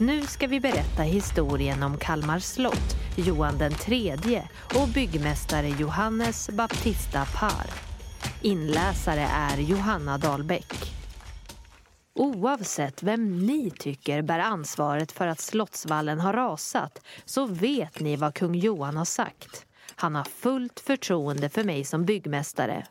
Nu ska vi berätta historien om Kalmar slott, Johan den tredje och byggmästare Johannes Baptista Par. Inläsare är Johanna Dahlbäck. Oavsett vem ni tycker bär ansvaret för att Slottsvallen har rasat så vet ni vad kung Johan har sagt. Han har fullt förtroende för mig som byggmästare.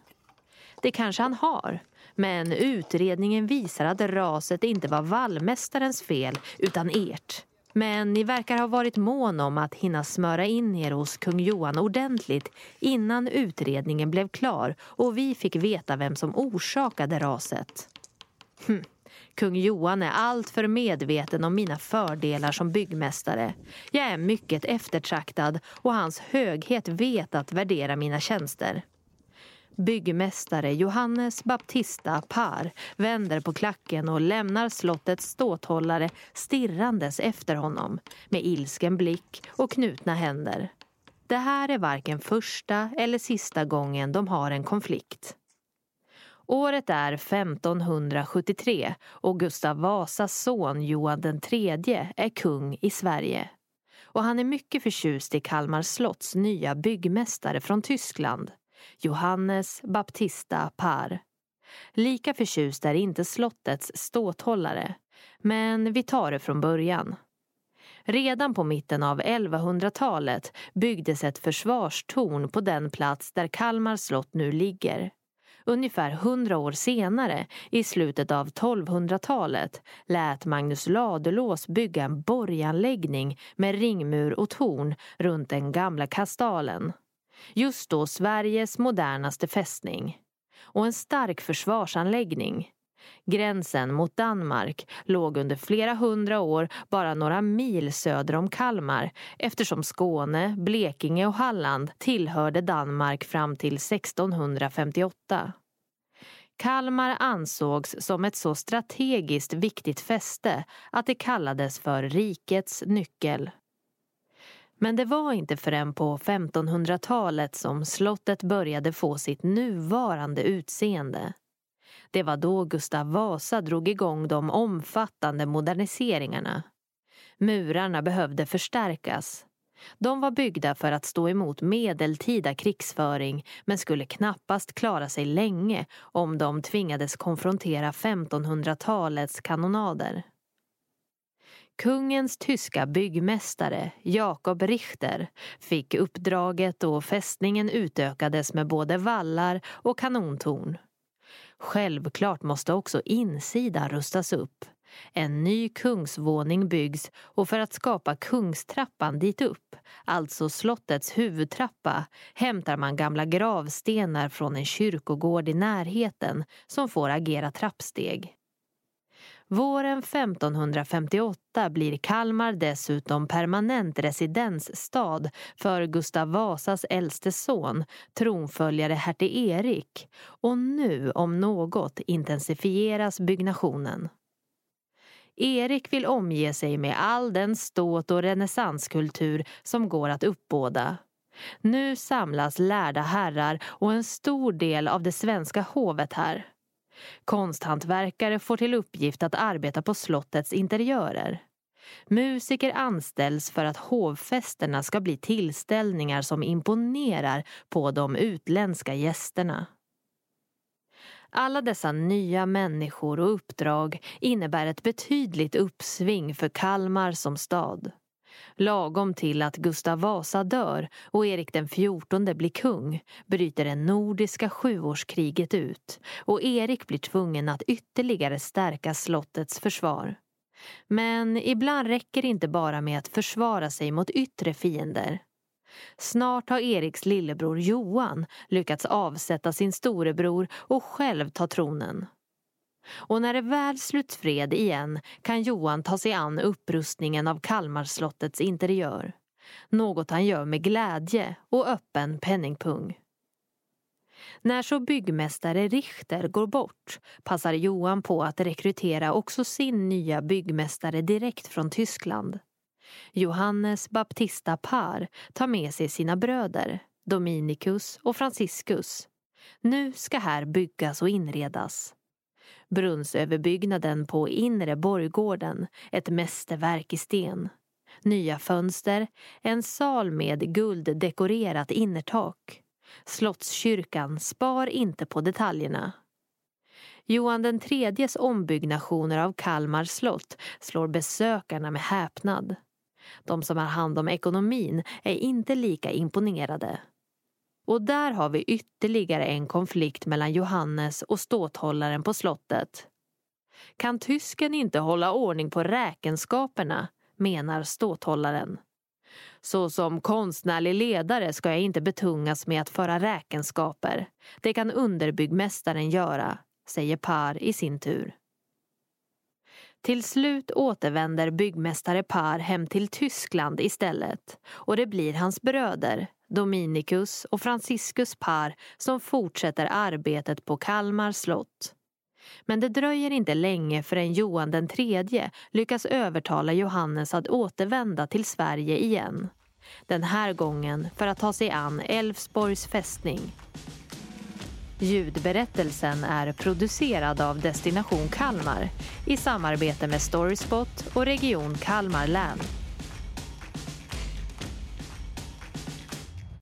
Det kanske han har, men utredningen visar att raset inte var vallmästarens fel utan ert. Men ni verkar ha varit mån om att hinna smöra in er hos kung Johan ordentligt innan utredningen blev klar och vi fick veta vem som orsakade raset. Hm. Kung Johan är alltför medveten om mina fördelar som byggmästare. Jag är mycket eftertraktad och hans höghet vet att värdera mina tjänster. Byggmästare Johannes Baptista Par vänder på klacken och lämnar slottets ståthållare stirrandes efter honom med ilsken blick och knutna händer. Det här är varken första eller sista gången de har en konflikt. Året är 1573 och Gustav Vasas son Johan III är kung i Sverige. Och han är mycket förtjust i Kalmar slotts nya byggmästare från Tyskland, Johannes Baptista Par. Lika förtjust är inte slottets ståthållare, men vi tar det från början. Redan på mitten av 1100-talet byggdes ett försvarstorn på den plats där Kalmar slott nu ligger. Ungefär hundra år senare, i slutet av 1200-talet, lät Magnus Ladulås bygga en borganläggning med ringmur och torn runt den gamla kastalen. Just då Sveriges modernaste fästning. Och en stark försvarsanläggning. Gränsen mot Danmark låg under flera hundra år bara några mil söder om Kalmar eftersom Skåne, Blekinge och Halland tillhörde Danmark fram till 1658. Kalmar ansågs som ett så strategiskt viktigt fäste att det kallades för rikets nyckel. Men det var inte förrän på 1500-talet som slottet började få sitt nuvarande utseende. Det var då Gustav Vasa drog igång de omfattande moderniseringarna. Murarna behövde förstärkas. De var byggda för att stå emot medeltida krigsföring men skulle knappast klara sig länge om de tvingades konfrontera 1500-talets kanonader. Kungens tyska byggmästare Jakob Richter fick uppdraget och fästningen utökades med både vallar och kanontorn. Självklart måste också insidan rustas upp. En ny kungsvåning byggs och för att skapa kungstrappan dit upp, alltså slottets huvudtrappa, hämtar man gamla gravstenar från en kyrkogård i närheten som får agera trappsteg. Våren 1558 blir Kalmar dessutom permanent residensstad för Gustav Vasas äldste son, tronföljare hertig Erik och nu om något intensifieras byggnationen. Erik vill omge sig med all den ståt och renässanskultur som går att uppbåda. Nu samlas lärda herrar och en stor del av det svenska hovet här. Konsthantverkare får till uppgift att arbeta på slottets interiörer. Musiker anställs för att hovfesterna ska bli tillställningar som imponerar på de utländska gästerna. Alla dessa nya människor och uppdrag innebär ett betydligt uppsving för Kalmar som stad. Lagom till att Gustav Vasa dör och Erik den XIV blir kung bryter det nordiska sjuårskriget ut och Erik blir tvungen att ytterligare stärka slottets försvar. Men ibland räcker det inte bara med att försvara sig mot yttre fiender. Snart har Eriks lillebror Johan lyckats avsätta sin storebror och själv ta tronen. Och när det väl sluts fred igen kan Johan ta sig an upprustningen av Kalmarslottets interiör. Något han gör med glädje och öppen penningpung. När så byggmästare Richter går bort passar Johan på att rekrytera också sin nya byggmästare direkt från Tyskland. Johannes Baptista Par tar med sig sina bröder, Dominicus och Franciscus. Nu ska här byggas och inredas. Brunnsöverbyggnaden på inre borggården, ett mästerverk i sten. Nya fönster, en sal med gulddekorerat innertak. Slottskyrkan spar inte på detaljerna. Johan den tredjes ombyggnationer av Kalmar slott slår besökarna med häpnad. De som har hand om ekonomin är inte lika imponerade. Och där har vi ytterligare en konflikt mellan Johannes och ståthållaren på slottet. Kan tysken inte hålla ordning på räkenskaperna, menar ståthållaren. Så som konstnärlig ledare ska jag inte betungas med att föra räkenskaper. Det kan underbyggmästaren göra, säger Par i sin tur. Till slut återvänder byggmästare Par hem till Tyskland istället och det blir hans bröder, Dominicus och Franciscus Par som fortsätter arbetet på Kalmar slott. Men det dröjer inte länge förrän Johan den tredje lyckas övertala Johannes att återvända till Sverige igen. Den här gången för att ta sig an Älvsborgs fästning. Ljudberättelsen är producerad av Destination Kalmar i samarbete med Storyspot och Region Kalmar län.